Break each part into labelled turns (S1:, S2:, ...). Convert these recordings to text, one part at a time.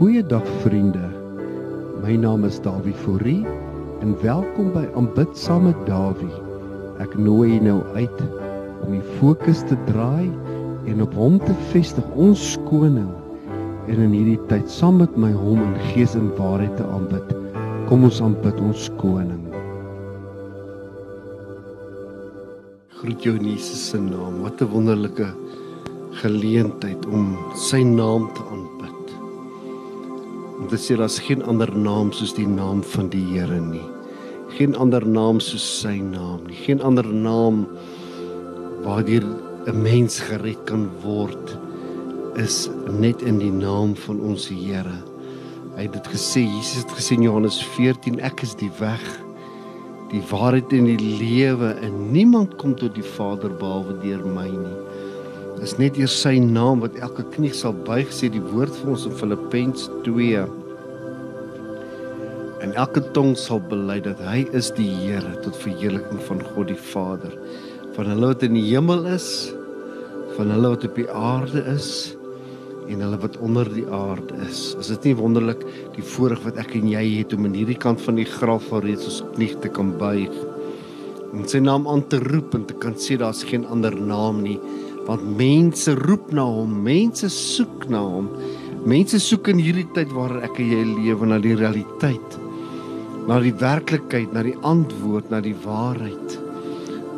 S1: Goeiedag vriende. My naam is Dawie Fourie en welkom by Aanbid saam met Dawie. Ek nooi jou nou uit om die fokus te draai en op Hom te vestig, ons koning. En in hierdie tyd saam met my Hom in gees en waarheid te aanbid. Kom ons aanbid ons koning. Groet jou in Jesus se naam. Wat 'n wonderlike geleentheid om sy naam te aanbid te sê daar's geen ander naam soos die naam van die Here nie. Geen ander naam soos sy naam nie. Geen ander naam waardeur 'n mens gered kan word is net in die naam van ons Here. Hy het dit gesê, Jesus het gesê in Johannes 14, ek is die weg, die waarheid en die lewe en niemand kom tot die Vader behalwe deur my nie. Dis net eers sy naam wat elke knie sal buig sê die woord vir ons in Filippense 2. En elke tong sal bely dat hy is die Here tot verheerliking van God die Vader. Van hulle wat in die hemel is, van hulle wat op die aarde is en hulle wat onder die aarde is. Is dit nie wonderlik die voorreg wat ek en jy het om in hierdie kant van die graf alreeds ons knie te kan buig? En sy naam aan te roep en te kan sê daar's geen ander naam nie want mense roep na hom, mense soek na hom. Mense soek in hierdie tyd waar ek en jy lewe na die realiteit. Na die werklikheid, na die antwoord, na die waarheid.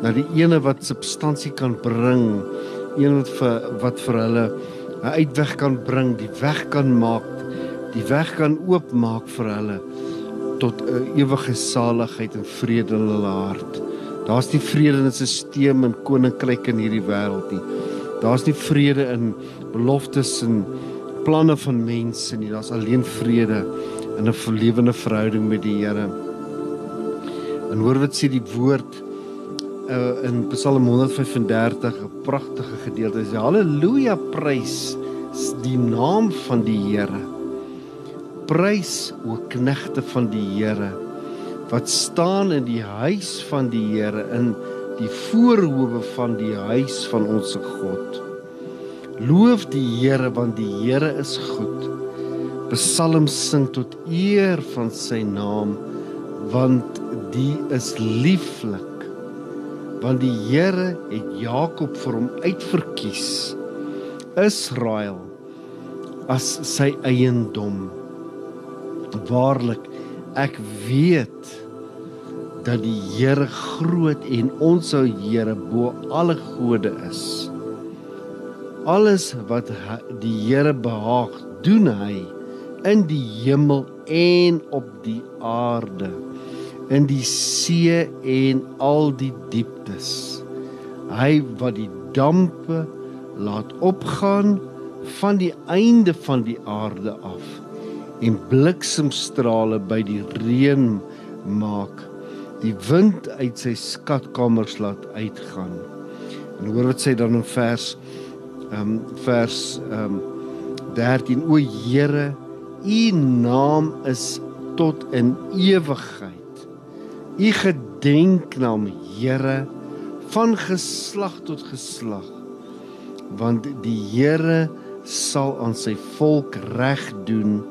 S1: Na die ene wat substansie kan bring, een wat vir wat vir hulle 'n uitweg kan bring, die weg kan maak, die weg kan oopmaak vir hulle tot 'n ewige saligheid en vrede in hulle hart. Daar's nie vrede in 'n stelsel en koninkryk in hierdie wêreld nie. Daar's nie vrede in beloftes en planne van mense nie. Daar's alleen vrede in 'n verlewende verhouding met die Here. En hoor wat sê die woord uh, in Psalm 135, 'n pragtige gedeelte. Sê haleluja, prys die naam van die Here. Prys o knegte van die Here wat staan in die huis van die Here in die voorhoewe van die huis van ons God. Loof die Here want die Here is goed. Psalms sing tot eer van sy naam want die is lieflik. Want die Here het Jakob vir hom uitverkies. Israel as sy eiendom. Waarlik ek weet dat die Here groot en ons ou Here bo alle gode is. Alles wat die Here behaag, doen hy in die hemel en op die aarde, in die see en al die dieptes. Hy wat die dampe laat opgaan van die einde van die aarde af en bliksemstrale by die reën maak die wind uit sy skatkamers laat uitgaan. En hoor wat sê dan in vers ehm um, vers ehm um, 13 O Here, u naam is tot in ewigheid. U gedenknaam Here van geslag tot geslag. Want die Here sal aan sy volk reg doen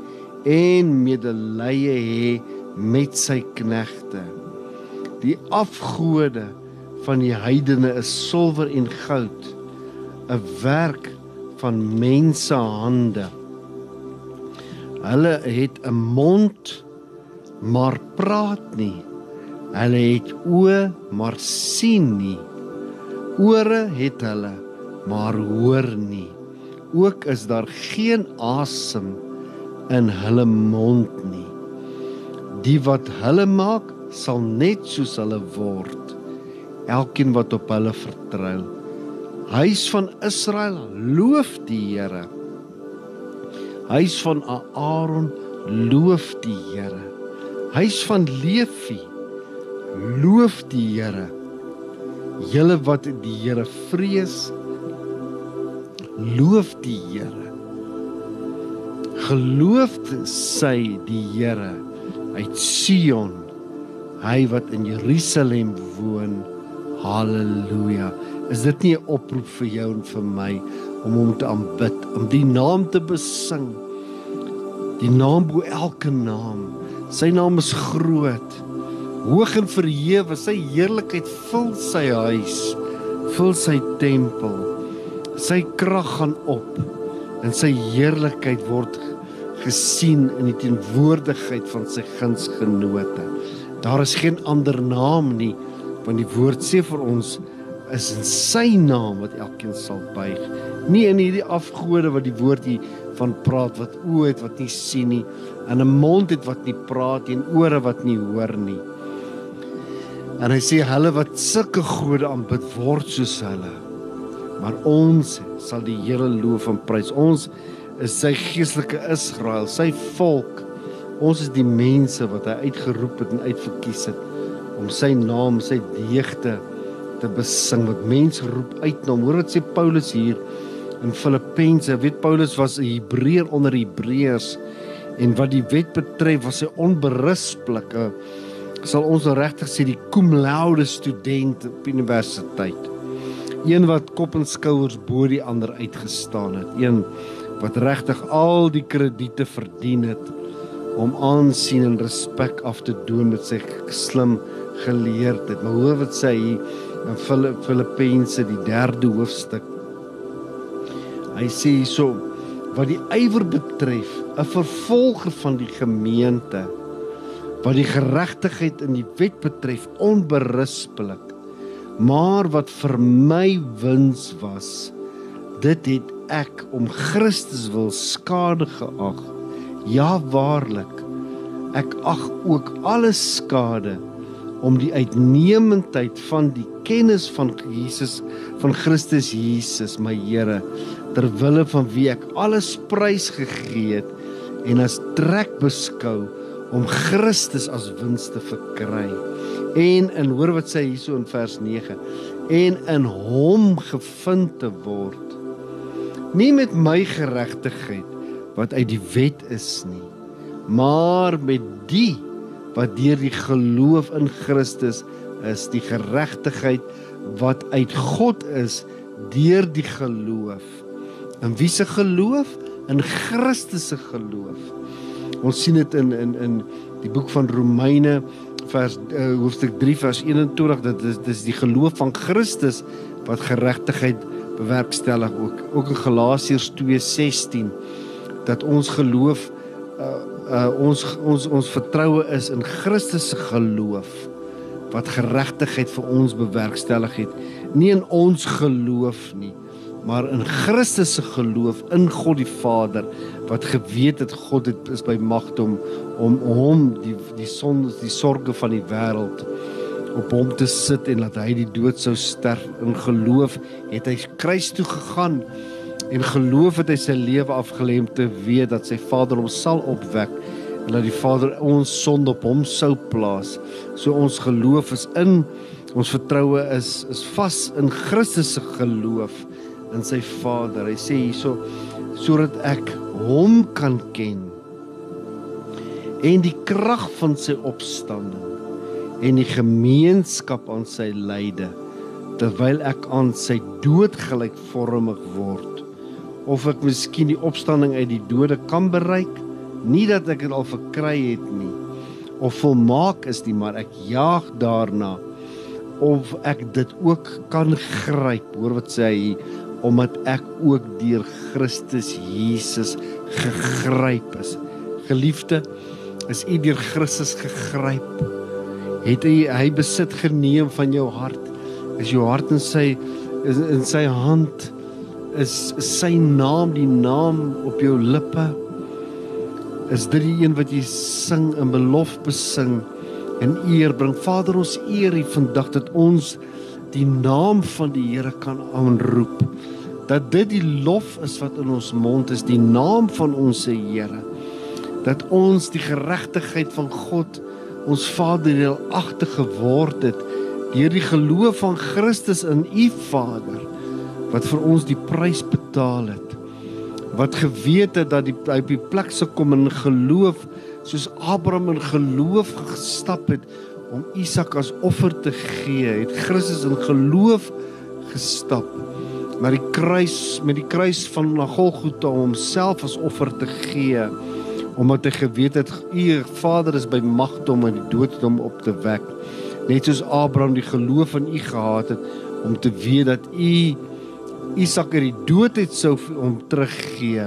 S1: en medelee hê met sy knegte. Die afgode van die heidene is silwer en goud, 'n werk van mense hande. Hulle het 'n mond maar praat nie. Hulle het oë maar sien nie. Ore het hulle maar hoor nie. Ook is daar geen asem in hulle mond nie. Die wat hulle maak sal net soos hulle word. Elkeen wat op hulle vertrou. Huis van Israel, loof die Here. Huis van Aaron, loof die Here. Huis van Levi, loof die Here. Julle wat die Here vrees, loof die Here. Geloofd sy die Here uit Sion hy wat in Jerusalem woon. Halleluja. Is dit nie 'n oproep vir jou en vir my om hom te aanbid, om die naam te besing? Die naam bo elke naam. Sy naam is groot. Hoog en verhewe, sy heerlikheid vul sy huis, vul sy tempel. Sy krag gaan op en sy heerlikheid word gesien in die teenwoordigheid van sy gunsgenote. Daar is geen ander naam nie, want die woord sê vir ons is in sy naam wat elkeen sal buig. Nie in hierdie afgode wat die woord hier van praat wat oë het wat nie sien nie, en 'n mond het wat nie praat en ore wat nie hoor nie. En hy sê hulle wat sulke gode aanbid word soos hulle. Maar ons sal die Here loof en prys. Ons is sy geestelike Israel, sy volk. Ons is die mense wat hy uitgeroep het en uitverkies het om sy naam, sy deugde te besing. Wat mense roep uit na hom. Hoor wat sê Paulus hier in Filippense. Weet Paulus was 'n Hebreër onder Hebreërs en wat die wet betref was hy onberispelik. Sal ons nou regtig sê die cum laude student op universiteit. Een wat kop en skouers bo die ander uitgestaan het. Een wat regtig al die krediete verdien het om aansien en respek af te doen met sy slim geleerdheid. Maar hoor wat sê hy in Filippense die 3de hoofstuk Hy sê hierso wat die ywer betref, 'n vervolger van die gemeente wat die geregtigheid in die wet betref onberispelik. Maar wat vir my wins was, dit het ek om Christus wil skade geag. Ja waarlik. Ek ag ook alles skade om die uitnemendheid van die kennis van Jesus van Christus Jesus my Here ter wille van wie ek alles prys gegee het en as trek beskou om Christus as wins te verkry. En in hoor wat sê hierso in vers 9 en in hom gevind te word. Nie met my geregtigheid wat uit die wet is nie, maar met die wat deur die geloof in Christus is, die geregtigheid wat uit God is deur die geloof. In wie se geloof? In Christus se geloof. Ons sien dit in in in die boek van Romeine vers uh, hoofstuk 3 vers 21 dat dit is die geloof van Christus wat geregtigheid bewerkstellig ook. Ook in Galasiërs 2:16 dat ons geloof uh, uh ons ons ons vertroue is in Christus se geloof wat geregtigheid vir ons bewerkstellig het nie in ons geloof nie maar in Christus se geloof in God die Vader wat geweet het God het is by mag om om hom die die sondes die sorges van die wêreld op hom te sit en laat hy die dood sou sterf. In geloof het hy kruis toe gegaan en geloof het hy sy lewe afgelê om te weet dat sy Vader hom sal opwek en dat die Vader ons sonde op hom sou plaas. So ons geloof is in ons vertroue is is vas in Christus se geloof in sy Vader. Hy sê hierso sodat ek hom kan ken en die krag van sy opstanding en die gemeenskap aan sy lyde terwyl ek aan sy dood gelykvormig word of ek miskien die opstanding uit die dode kan bereik nie dat ek dit al verkry het nie of volmaak is nie maar ek jaag daarna of ek dit ook kan gryp hoor wat sê hy omdat ek ook deur Christus Jesus gegryp is. Geliefde, is u deur Christus gegryp? Het hy hy besit geneem van jou hart? Is jou hart in sy is in sy hand? Is, sy naam die naam op jou lippe? Is dit die een wat jy sing in belof besing en eer bring? Vader, ons eer U vandag dat ons die naam van die Here kan aanroep dat dit die lof is wat in ons mond is, die naam van ons Here. Dat ons die geregtigheid van God, ons Vader, deelagtig geword het deur die geloof van Christus in U Vader wat vir ons die prys betaal het. Wat geweet het dat die hy die plek sou kom in geloof soos Abraham in geloof gestap het om Isak as offer te gee, het Christus in geloof gestap na die kruis met die kruis van Golgotha om homself as offer te gee omdat hy geweet het u Vader is by magte om uit die dood hom op te wek. Net soos Abraham die geloof in u gehad het om te weet dat u Isak uit die dood het sou om teruggee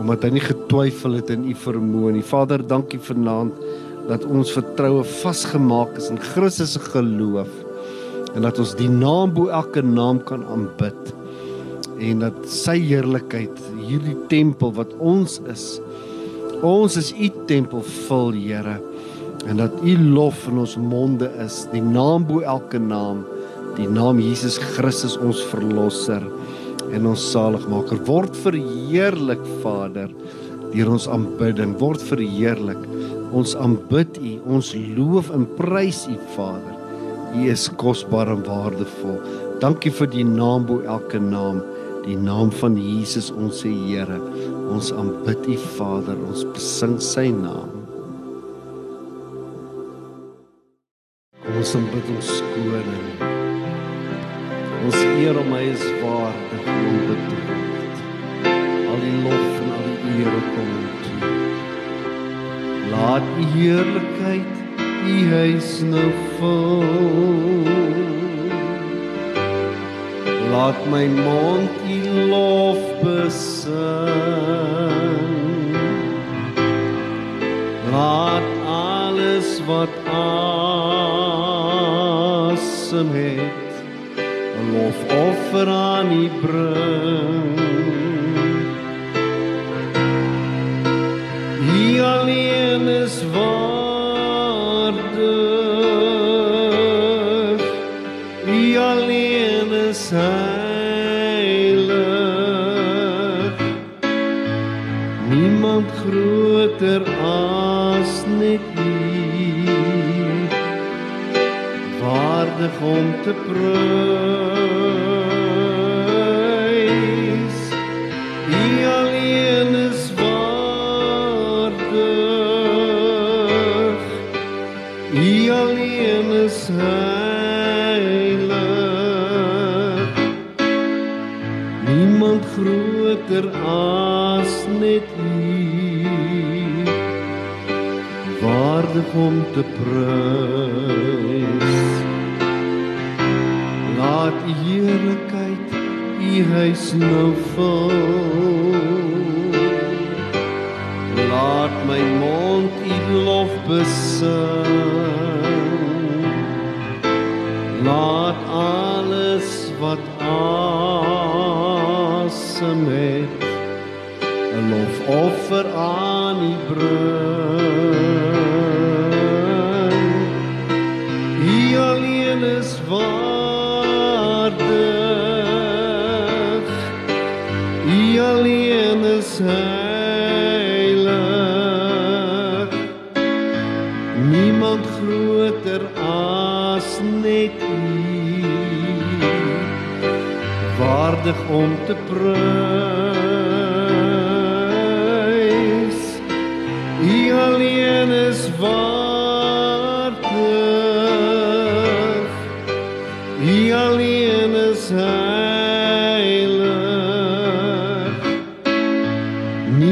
S1: omdat hy nie getwyfel het in u vermoë nie. Vader, dankie vanaand dat ons vertroue vasgemaak is in Christus se geloof en dat ons die naam bo elke naam kan aanbid en dat sy heerlikheid hierdie tempel wat ons is ons is u tempel vul Here en dat u lof in ons monde is die naam bo elke naam die naam Jesus Christus ons verlosser en ons saligmaker. Word verheerlik Vader deur ons aanbidding. Word verheerlik. Ons aanbid u ons loof en prys u Vader. U is kosbaar en waardevol. Dankie vir die naam bo elke naam, die naam van Jesus ons Here. Ons aanbid U Vader, ons besing sy naam. Kom ons aanbid ons koning. Ons eer hom, hy is waardig om te word. Al die lof en al die eer kom toe. Laat U heerlikheid u huis nou vol. Laat my mond u lof besing. Laat alles wat asem het, 'n lofoffer aan u bring. Groter as net u waardig om te prys waardig om te prys laat u heerlikheid u huis nou vul. Laat my mond u lof besing laat alles wat asem het 'n lofoffer aan U bring. Heilig. Niemand groter as net U waardig om te prys.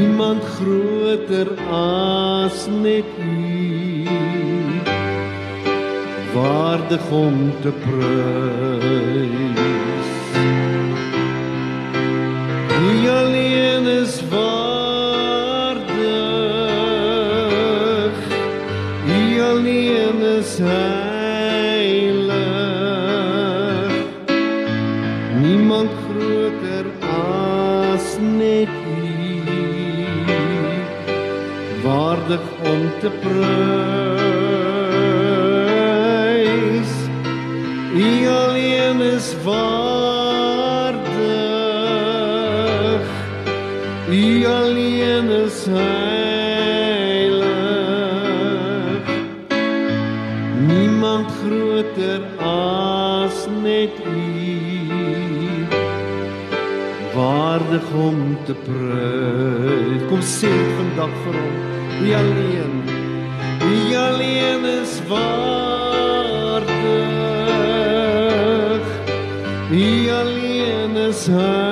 S1: Niemand groter as net U waardig om te prys. U alleen is waardig. U alleen is heilig. Om te prys. U alleen is waardig. U alleen is heilig. Niemand groter as net U. Waardig om te prys. Kom sê vandag vir hom. U alleen. U alleen is waardig. U alleen is heilig.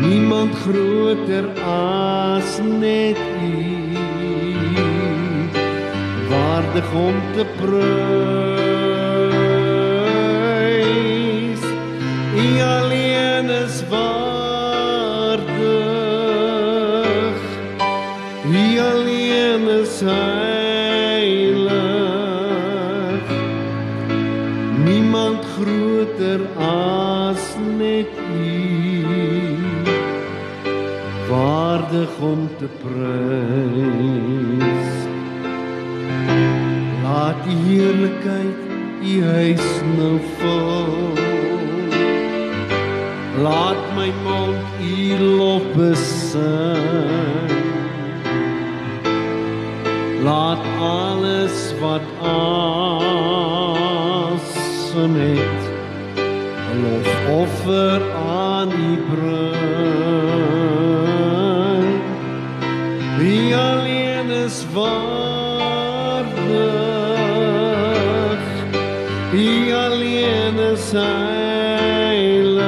S1: Niemand groter as net U. Waardig om te prys. Om te prys. Laat die heerlikheid U huis nou vul. Laat my mond U lof besing. Laat alles wat asem het 'n lofoffer aan is waardig. U alleen is heilig.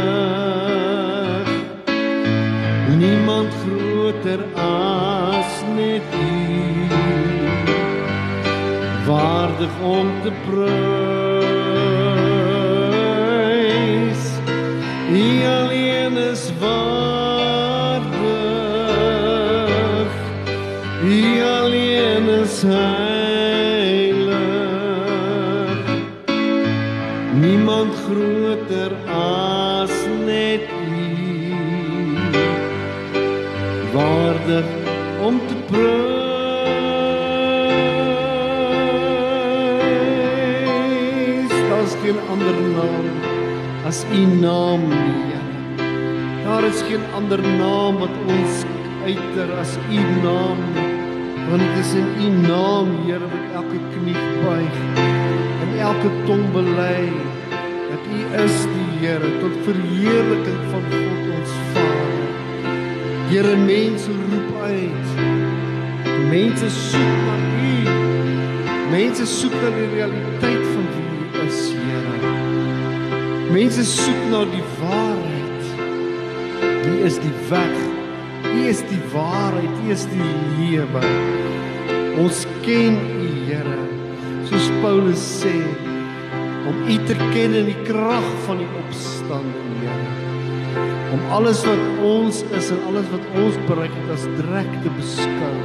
S1: Niemand groter as net U. Waardig om te prys. Heilig. Niemand groter as net U. Waardig om te prys. Daar's geen ander naam as U naam nie. Daar is geen ander naam wat ons uiter as U naam nie. Want dit is in U naam, Here, wat elke knie buig en elke tong bely dat U is die Here tot verheerliking van God ons Vader. Here, mense roep uit. Mense soek na U. Mense soek na die realiteit van wie U is, Here. Mense soek na die waarheid. U is die weg. U is die waarheid. U is die lewe. Ons ken U, Here. Soos Paulus sê, om U te ken in die krag van die opstanding, Here. Om alles wat ons is en alles wat ons bereik het as drek te beskou.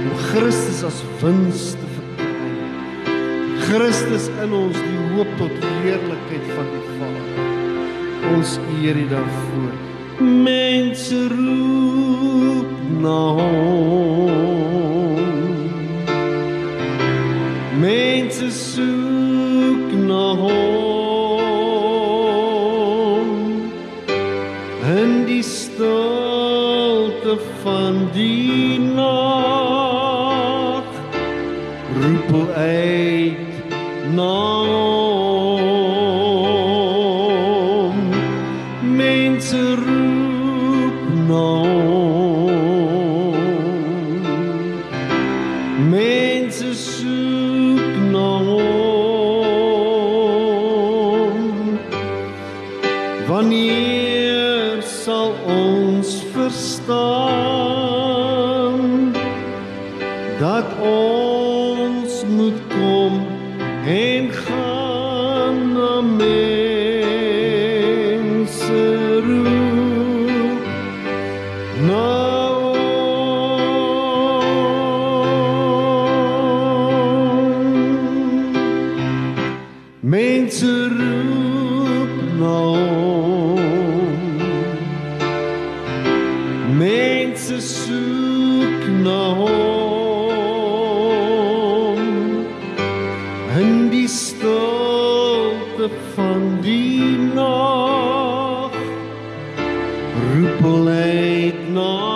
S1: Om Christus as wins te verkry. Christus in ons die hoop tot heerlikheid van die Vader. Ons eer U daarvoor. Mense roep na hom. Mense soek na hom. Roep hulle uit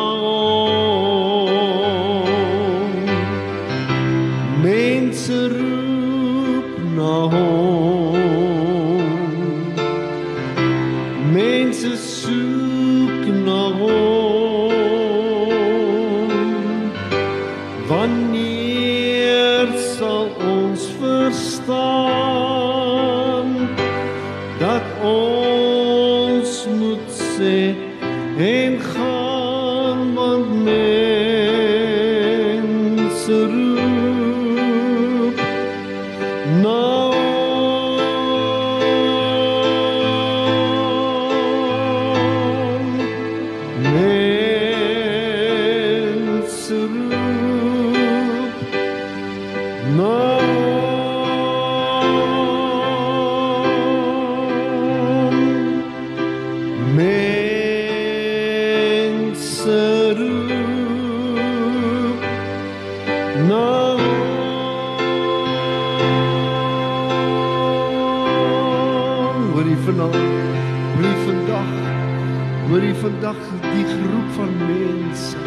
S1: vandag die groep van mense.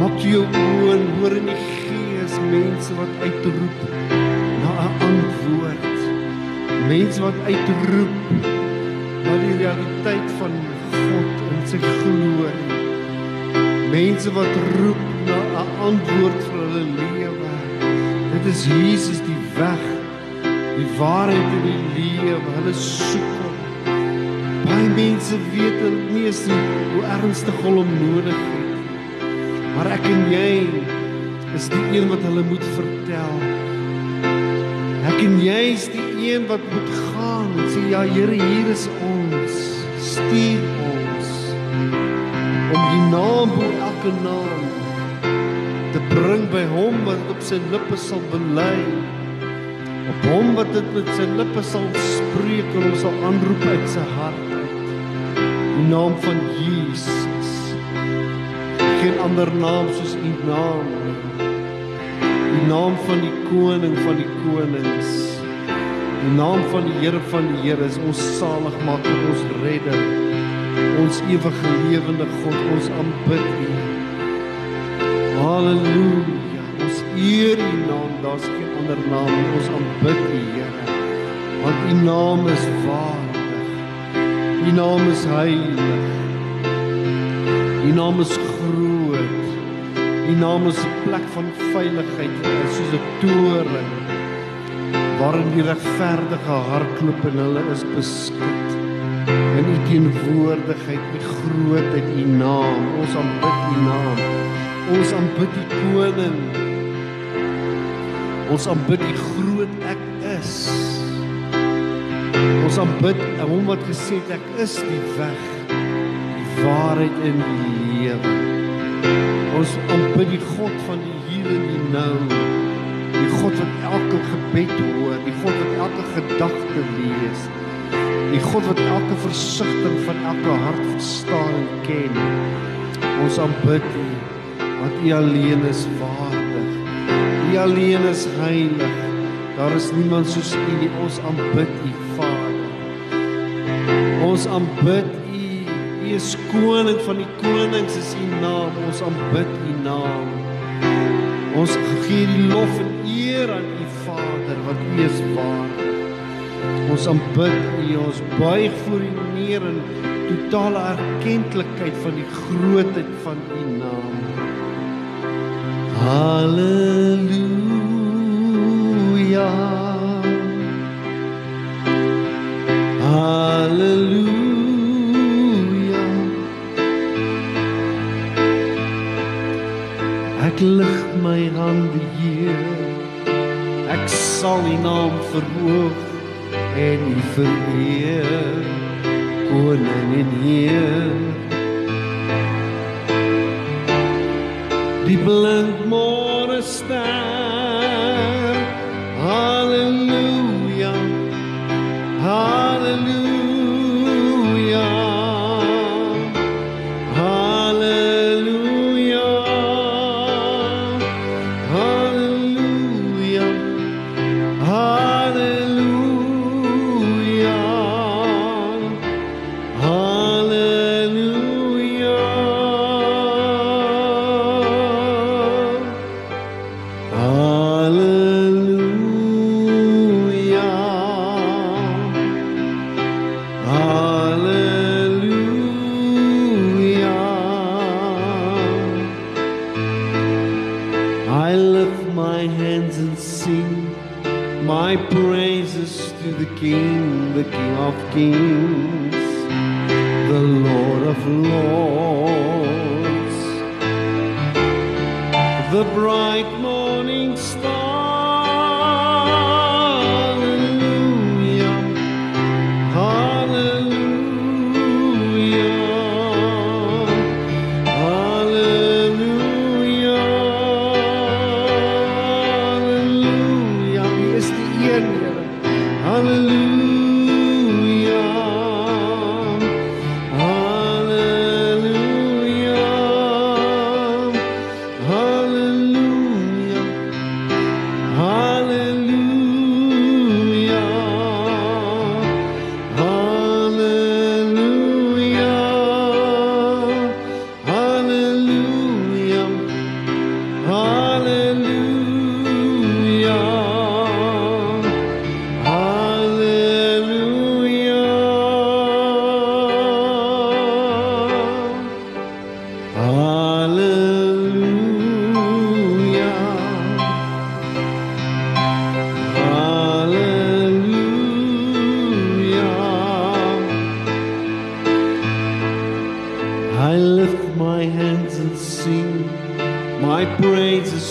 S1: Maak jou oë en hoor in die gees mense wat uitroep na 'n antwoord. Mense wat uitroep na die realiteit van God en sy glorie. Mense wat roep na 'n antwoord vir hulle lewe. Dit is Jesus die weg die waarheid en die lewe. Hulle soek hom baie mense weet hulle nie eens nie hoe ernstig hulle hom nodig het. Maar ek en jy is die een wat hulle moet vertel. Ek en jy is die een wat moet gaan en sê ja Here hier is ons. Stuur ons om die naam bo elke naam te bring by hom wat dit op sy lippe sal bely. Op hom wat dit met sy lippe sal spreek en ons sal aanroep uit sy hart. die naam van Jesus. Geen ander naam soos u naam nie. Die naam van die koning van die konings. Die naam van die Here van die Here is ons saligmaker ons redder ons ewige lewende God ons aanbid u. Haleluja ons eer u naam. Daar's geen ander naam nie. Ons aanbid u Here. Want u naam is waardig u naam is heilig. U naam is groot. U naam is 'n plek van veiligheid soos 'n toring waarin die regverdige hardloop en hulle is beskud in u teenwoordigheid u grootheid u naam. Ons aanbid u naam. Ons aanbid die koning. Ons aanbid die groot ek is ons aanbid hom wat gesê het ek is die weg die waarheid en die lewe. Ons aanbid die God van die hier en die nou die God wat elke gebed hoor die God wat elke gedagte lees die God wat elke versigtiging van elke hart verstaan en ken. Ons aanbid u want u alleen is waardig. U alleen is heilig. Daar is niemand soos u nie. Ons aanbid u ons aanbid u. U is koning van die konings is u naam. Ons aanbid u naam. Ons gee die lof en eer aan u Vader want u is waardig ons aanbid u. Ons buig voor u neer in totale erkenklikheid van die grootheid van u naam. Halleluja. Halleluja. Ek lig my hande hier. Ek sal U naam verhoog en U vereer. Koning en Heer. die blink môre ster की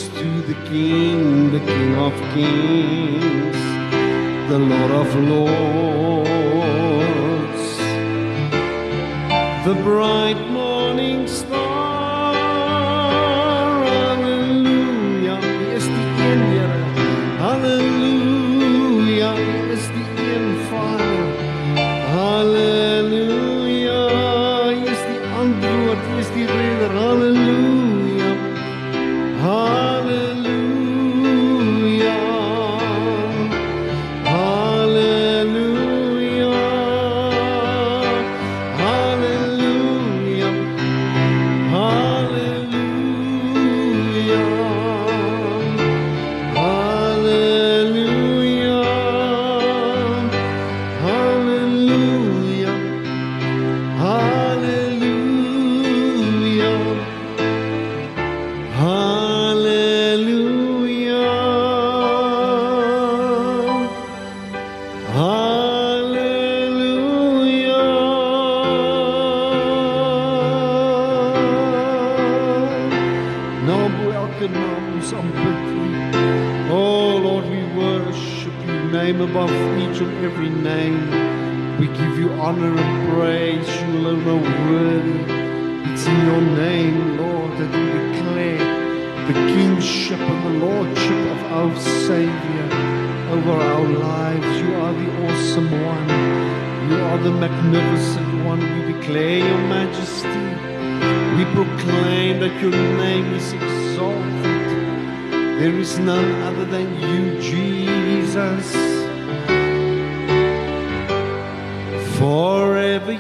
S1: to the King, the King of Kings, the Lord of Lords, the bright Oh Lord, we worship you, name above each and every name. We give you honor and praise. You alone are worthy. It's in your name, Lord, that we declare the kingship and the lordship of our Savior over our lives. You are the awesome one. You are the magnificent one. We declare your majesty. We proclaim that your name is exalted. There is none other than you, Jesus. Forever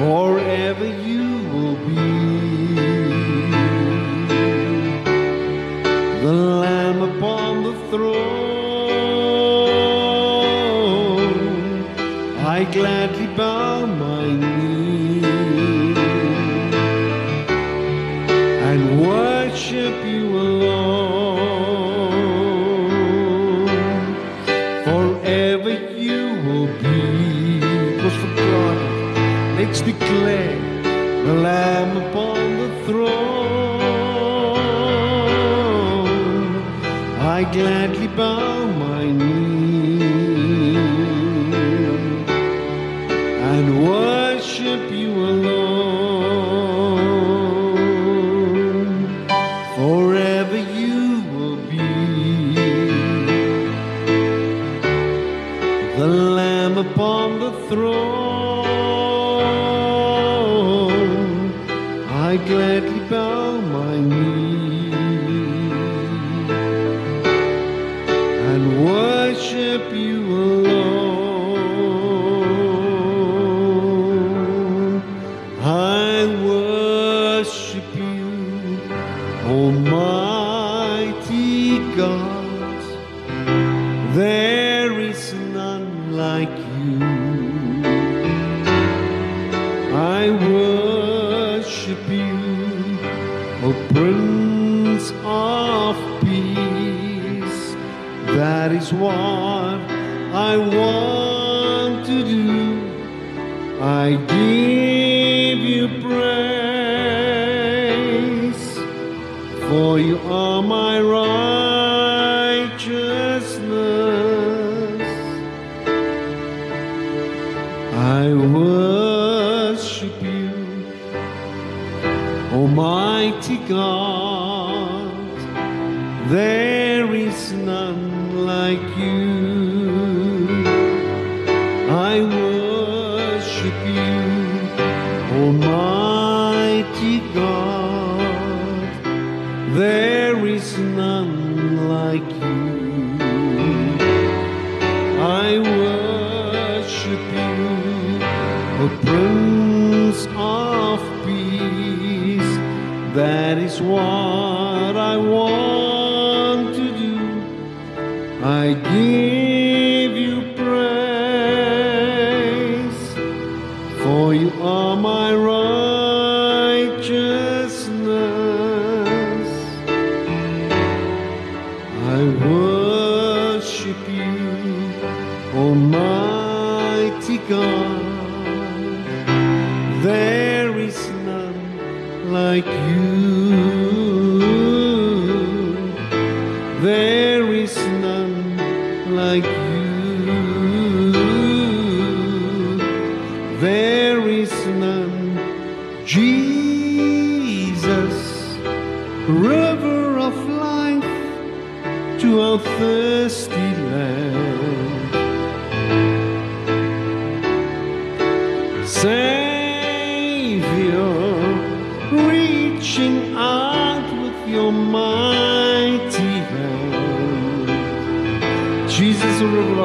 S1: Forever you will be the Lamb upon the throne. I gladly bow the Lamb upon the throne. I gladly bow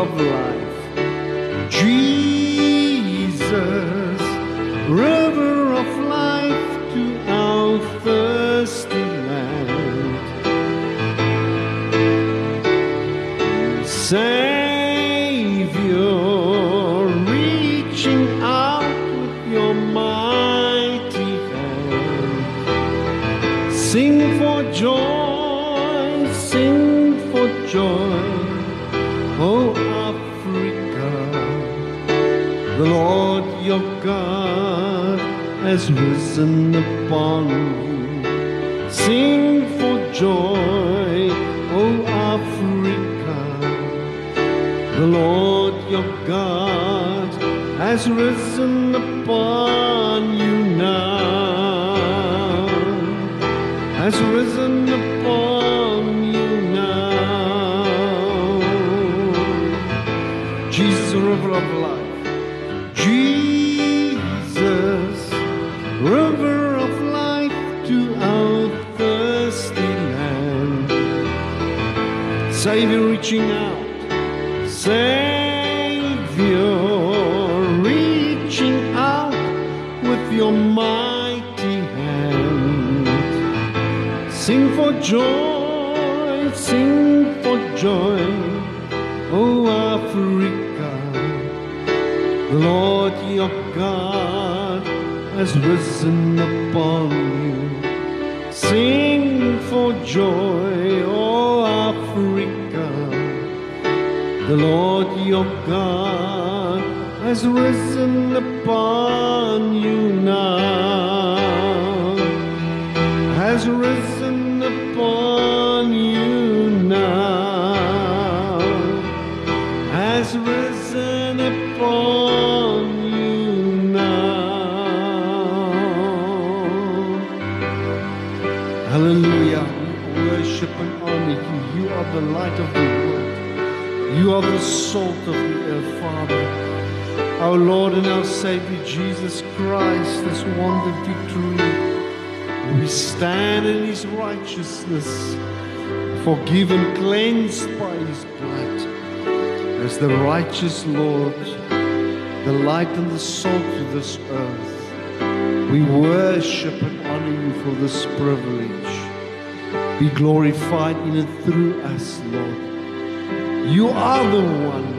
S1: of life. Has risen upon you. Sing for joy, O Africa. The Lord your God has risen upon you now. Has risen upon you now. Jesus, the river of life. Reaching out. Savior, reaching out with your mighty hand. Sing for joy, sing for joy, oh Africa. The Lord your God has risen upon you. Sing for joy, Your God has risen upon you now. Has risen upon you now. Has risen upon you now. Hallelujah. We worship and honor you. You are the light of. You are the salt of the earth, Father. Our Lord and our Savior Jesus Christ has won the victory. We stand in His righteousness, forgiven, cleansed by His blood, as the righteous Lord, the light and the salt of this earth. We worship and honor you for this privilege. Be glorified in and through us, Lord. You are the one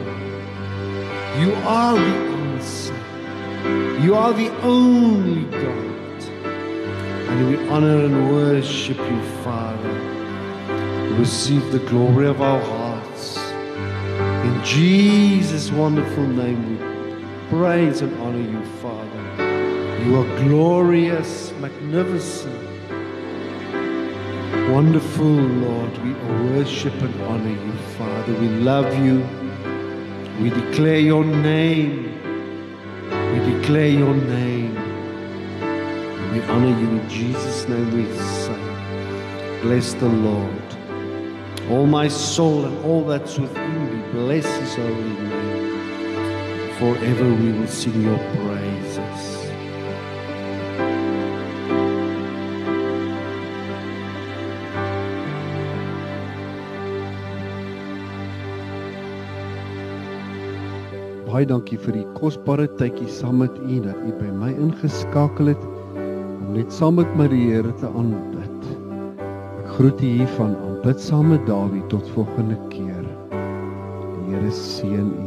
S1: You are the answer. You are the only God. And we honor and worship you, Father. Receive the glory of our hearts. In Jesus' wonderful name, we praise and honor you, Father. You are glorious, magnificent, wonderful, Lord. We worship and honor you, Father. We love you. We declare your name. We declare your name. We honor you in Jesus' name. We say, Bless the Lord. All my soul and all that's within me, bless his holy name. Forever we will sing your praises. Baie dankie vir die kosbare tydjie saam met u dat u by my ingeskakel het om net saam met my die Here te aanbid. Ek groet u hier van aanbid saam met Dawie tot volgende keer. Die Here seën u.